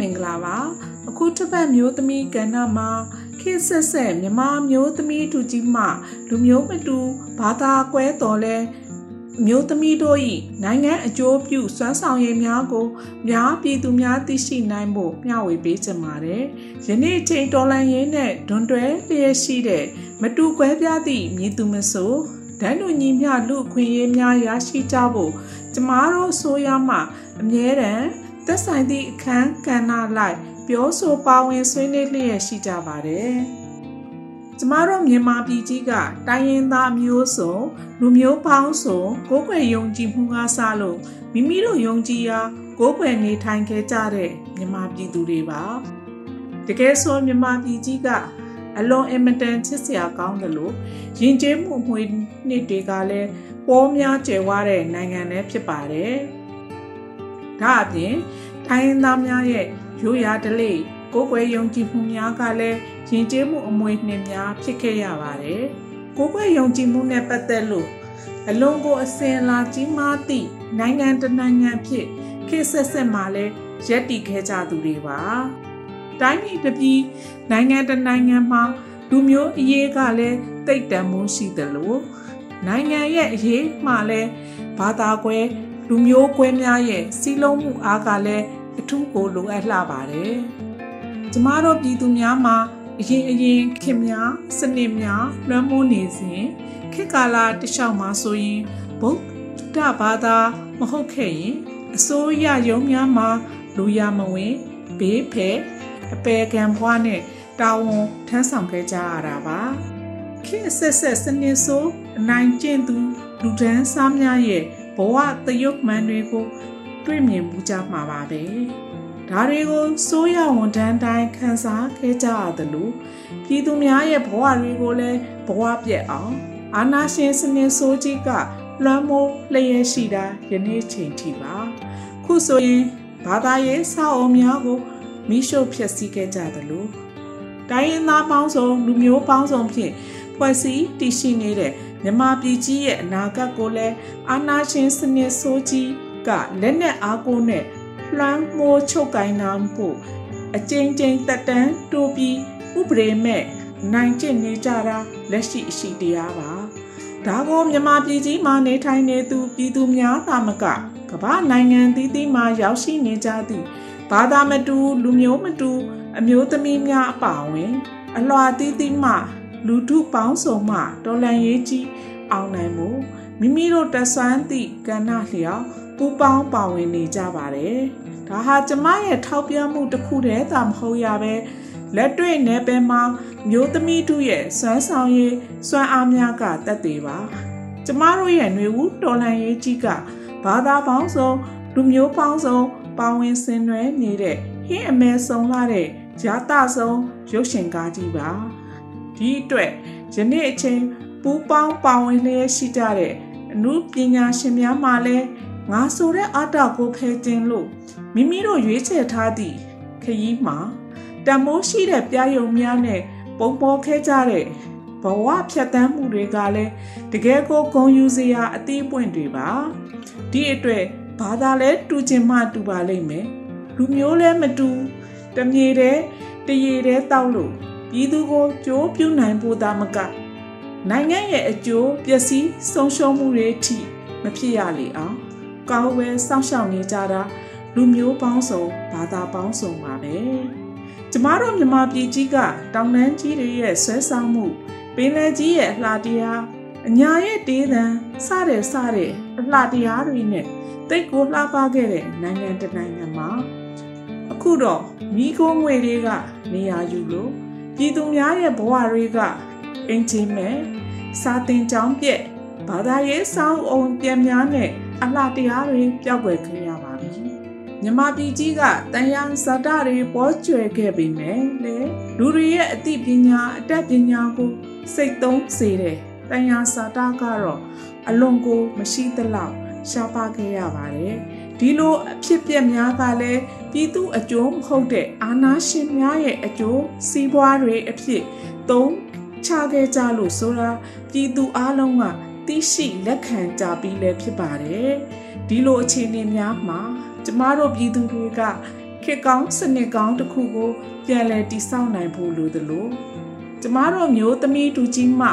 မင်္ဂလာပါအခုတစ်ပတ်မျိုးသမီးကဏ္ဍမှာခေတ်ဆက်ဆက်မြမမျိုးသမီးတူကြီးမှလူမျိုးမတူဘာသာကွဲတော်လဲမျိုးသမီးတို့၏နိုင်ငံအကျိုးပြုစွမ်းဆောင်ရည်များကိုများပြည်သူများသိရှိနိုင်ဖို့မျှဝေပေးကြပါတယ်။ယနေ့ချိန်တော်လန်ရင်းနဲ့ဒွန်တွဲလျက်ရှိတဲ့မတူကွဲပြားသည့်မြည်သူမဆိုဒန်းလူညီမျှလူခွင့်ရေးများရရှိကြဖို့ကျမတို့ဆိုရမှအမြဲတမ်း သက်ဆိုင်သည့်အခန်းကဏ္ဍလိုက်ပြောဆိုပါဝင်ဆွေးနွေးလျက်ရှိကြပါတယ်။ကျမတို့မြန်မာပြည်ကြီးကတိုင်းရင်းသားမျိုးစုံလူမျိုးပေါင်းစုံကိုယ်ွယ်ယုံကြည်မှုကစလို့မိမိတို့ယုံကြည်ရာကိုယ်ွယ်နေထိုင်ခဲ့ကြတဲ့မြန်မာပြည်သူတွေပါ။တကယ်ဆိုမြန်မာပြည်ကြီးကအလွန်အင်မတန်ချစ်စရာကောင်းတယ်လို့ယဉ်ကျေးမှုမှွေနှစ်တွေကလည်းပေါ်များကျယ်ဝတဲ့နိုင်ငံလည်းဖြစ်ပါတယ်။ ဒါအပြင်တိုင်းရင်းသားများရဲ့ရိုးရာဓလေ့ကိုယ်ွယ်ယုံကြည်မှုများကလည်းယဉ်ကျေးမှုအမွေနှစ်များဖြစ်ခဲ့ရပါတယ်။ကိုယ်ွယ်ယုံကြည်မှုနဲ့ပတ်သက်လို့အလုံးကိုအစင်လာကြီးမားသည့်နိုင်ငံတနိုင်ငံဖြစ်ခေတ်ဆက်ဆက်မှာလဲရက်တည်ခဲ့ကြသူတွေပါ။တိုင်းပြည်တစ်ပြည်နိုင်ငံတနိုင်ငံမှာလူမျိုးအရေးကလည်းတိတ်တန်မှုရှိတယ်လို့နိုင်ငံရဲ့အရေးမှလည်းဘာသာကွဲ လူမျိုးကွဲများရဲ့စီးလုံးမှုအားကလည်းအထူးကိုလိုအပ်လှပါတယ်။ကျမတို့ပြည်သူများမှာအရင်အရင်ခင်များစနစ်များလွှမ်းမိုးနေစဉ်ခေတ်ကာလတခြားမှာဆိုရင်ဗုဒ္ဓဘာသာမဟုတ်ခဲ့ရင်အစိုးရရုံးများမှာလူရမဝင်ဘေးဖယ်အပေကံဘွားနဲ့တာဝန်ထမ်းဆောင်ခဲ့ကြရတာပါခေတ်ဆက်ဆက်စနစ်ဆိုးအနိုင်ကျင့်သူလူဒန်းစားများရဲ့ ဘဝတရုတ်မှန်တွေကိုတွေ့မြင်မှုကြမှာပါပဲဒါတွေကိုစိုးရဝန်ထမ်းတိုင်းခန်းစားခဲ့ကြရတယ်လို့ပြည်သူများရဲ့ဘဝတွေကိုလည်းဘဝပြက်အောင်အာနာရှင်စနစ်ဆိုးကြီးကလွှမ်းမိုးလျက်ရှိတာယနေ့ချိန်ထိပါခုဆိုရင်ဘာသာရေးစာအုပ်များကိုမိရှုဖျက်ဆီးခဲ့ကြတယ်လို့တိုင်းရင်းသားပေါင်းစုံလူမျိုးပေါင်းစုံဖြင့်ဖွဲ့စည်းတည်ရှိနေတဲ့ မြမပြည်ကြီးရဲ့အနာဂတ်ကိုလည်းအာနာရှင်စနစ်ဆိုးကြီးကလက်နက်အားကိုနဲ့လွှမ်းမိုးချုပ်ကင်နာဖို့အကျဉ်းချင်းတက်တန်းတိုးပြီးဥပဒေမဲ့နိုင်ကျင့်နေကြတာလက်ရှိအရှိတရားပါဒါကိုမြန်မာပြည်ကြီးမှာနေထိုင်နေသူပြည်သူများသာမကကမ္ဘာနိုင်ငံသီးသီးမှာရောက်ရှိနေကြသည့်ဘာသာမတူလူမျိုးမတူ အမျိုးသမီးများအပါအဝင် အလွာသီးသီးမှ လူထုပေါင်းစုံမှတော်လန်ရေးကြီးအောင်နိုင်မှုမိမိတို့တဆွမ်းသည့်ကဏ္ဍလျောက်ပူပေါင်းပါဝင်နေကြပါတယ်။ဒါဟာကျမရဲ့ထောက်ပြမှုတစ်ခုတည်းသာမဟုတ်ရပဲလက်တွေ့နယ်ပယ်မှာမျိုးသမီးတို့ရဲ့စွမ်းဆောင်ရည်စွမ်းအားများကတက်သေးပါ။ကျမတို့ရဲ့ຫນွေဦးတော်လန်ရေးကြီးကဘာသာပေါင်းစုံလူမျိုးပေါင်းစုံပါဝင်ဆင်နွှဲနေတဲ့ဟင်းအမဲဆုံးလာတဲ့ဂျာတဆုံးရုပ်ရှင်ကားကြီးပါ။ ဒီအတွက်ယနေ့အချိန်ပူပေါင်းပါဝင်လျက်ရှိကြတဲ့အမှုပညာရှင်များမှလည်းငါဆိုတဲ့အာတာကိုဖယ်တင်လို့မိမိတို့ရွေးချယ်ထားသည့်ခရီးမှာတမိုးရှိတဲ့ပြယုံများနဲ့ပုံပေါ်ခဲ့ကြတဲ့ဘဝဖြတ်တန်းမှုတွေကလည်းတကယ်ကိုဂုံယူစရာအသေးပွင့်တွေပါဒီအတွက်ဘာသာလဲတူချင်မှတူပါလိမ့်မယ်လူမျိုးလဲမတူတမြေတဲ့တရေတဲ့တောက်လို့ ပြည်သူကိုကြိုးပြူနိုင်ဖို့သာမကနိုင်ငံရဲ့အကျိုးပျက်စီးဆုံးရှုံးမှုတွေအထိမဖြစ်ရလေအောင်ကောင်းဝဲစောင့်ရှောက်နေကြတာလူမျိုးပေါင်းစုံဘာသာပေါင်းစုံပါပဲကျမတို့မြန်မာပြည်ကြီးကတောင်တန်းကြီးတွေရဲ့ဆွဲဆောင်မှုပင်လယ်ကြီးရဲ့အလှတရားအညာရဲ့တေးသံစတဲ့စတဲ့အလှတရားတွေနဲ့တိတ်ကိုလှပခဲ့တဲ့နိုင်ငံတနိုင်ငံမှာအခုတော့မိခိုးငွေတွေကနေရာယူလို့ ပြည်သူများရဲ့ဘဝတွေကအင်ချင်းမဲ့စာတင်ကြောင်းပြက်ဘာသာရေးစောင်းအောင်ပြန်များနဲ့အလှတရားတွေပျောက်ကွယ်ခဲ့ရပါပြီမြမပြည်ကြီးကတန်ရန်ဇာတာတွေပေါ်ကျွယ်ခဲ့ပေမဲ့လေလူတွေရဲ့အသိပညာအတတ်ပညာကိုစိတ်သုံးစေတဲ့တန်ရန်ဇာတာကတော့အလွန်ကိုမရှိသလောက်ရှားပါခဲ့ရပါတယ်ဒီလိုအဖြစ်ပြက်များကလည်း ပြည်သူအကျိုးမဟုတ်တဲ့အာဏာရှင်များရဲ့အကျိုးစီးပွားတွေအဖြစ်သုံးချခဲ့ကြလို့ဆိုတာပြည်သူအလုံးကသိရှိလက်ခံကြပြီးလည်းဖြစ်ပါတယ်ဒီလိုအခြေအနေများမှာကျမတို့ပြည်သူတွေကခေတ်ကောင်းစနစ်ကောင်းတစ်ခုကိုပြန်လည်တည်ဆောက်နိုင်ဖို့လိုသလိုကျမတို့မျိုးသမီးတူကြီးမှ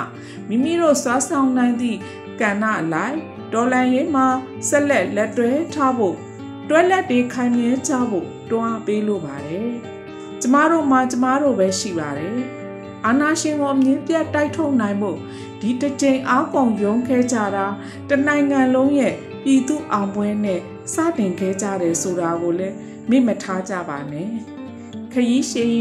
မိမိတို့စွာဆောင်နိုင်သည့်ကဏ္ဍအလိုက်ဒေါ်လန်ရေးမှာဆက်လက်လက်တွဲထားဖို့ တွဲလက်တွေခိုင်မြဲကြဖို့တွန်းအားပေးလိုပါတယ်။ကျမတို့မှကျမတို့ပဲရှိပါတယ်။အာနာရှင်ကိုအမြင့်ပြတ်တိုက်ထုတ်နိုင်ဖို့ဒီတစ်ချိန်အားကုန်ရုံးခဲကြတာတနိုင်ငံလုံးရဲ့ပြည်သူအောင်ပွဲနဲ့စတင်ခဲကြတယ်ဆိုတာကိုလည်းမေ့မထားကြပါနဲ့ခရီးရှင်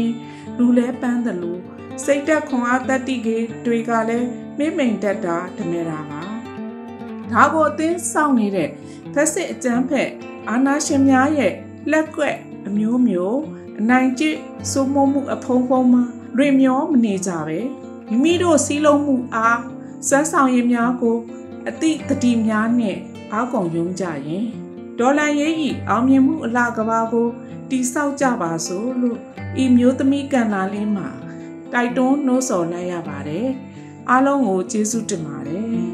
လူလဲပန်းတယ်လို့စိတ်တက်ခွန်အားတက်တိကေတွေကလည်းမိမိန်တက်တာတမဲတာပါဒါကိုအသင်းစောင့်နေတဲ့ဖက်စစ်အကျန်းဖက် အာနာရှင်များရဲ့လက်ကွက်အမျိုးမျိုးအနိုင်ကျင့်စိုးမိုးမှုအဖုံးဖုံးမှရွေမျောမနေကြပဲမိမိတို့စီးလုံးမှုအားစွမ်းဆောင်ရည်များကိုအတိတတိများနဲ့အားကုန်ယုံကြရင်ဒေါ်လာရေးဤအောင်မြင်မှုအလားကဘာကိုတိဆောက်ကြပါစို့လို့ဤမျိုးသမီးကန္နာလေးမှာတိုက်တွန်းနှိုးဆော်လိုက်ရပါတယ်အားလုံးကိုကျေးဇူးတင်ပါတယ်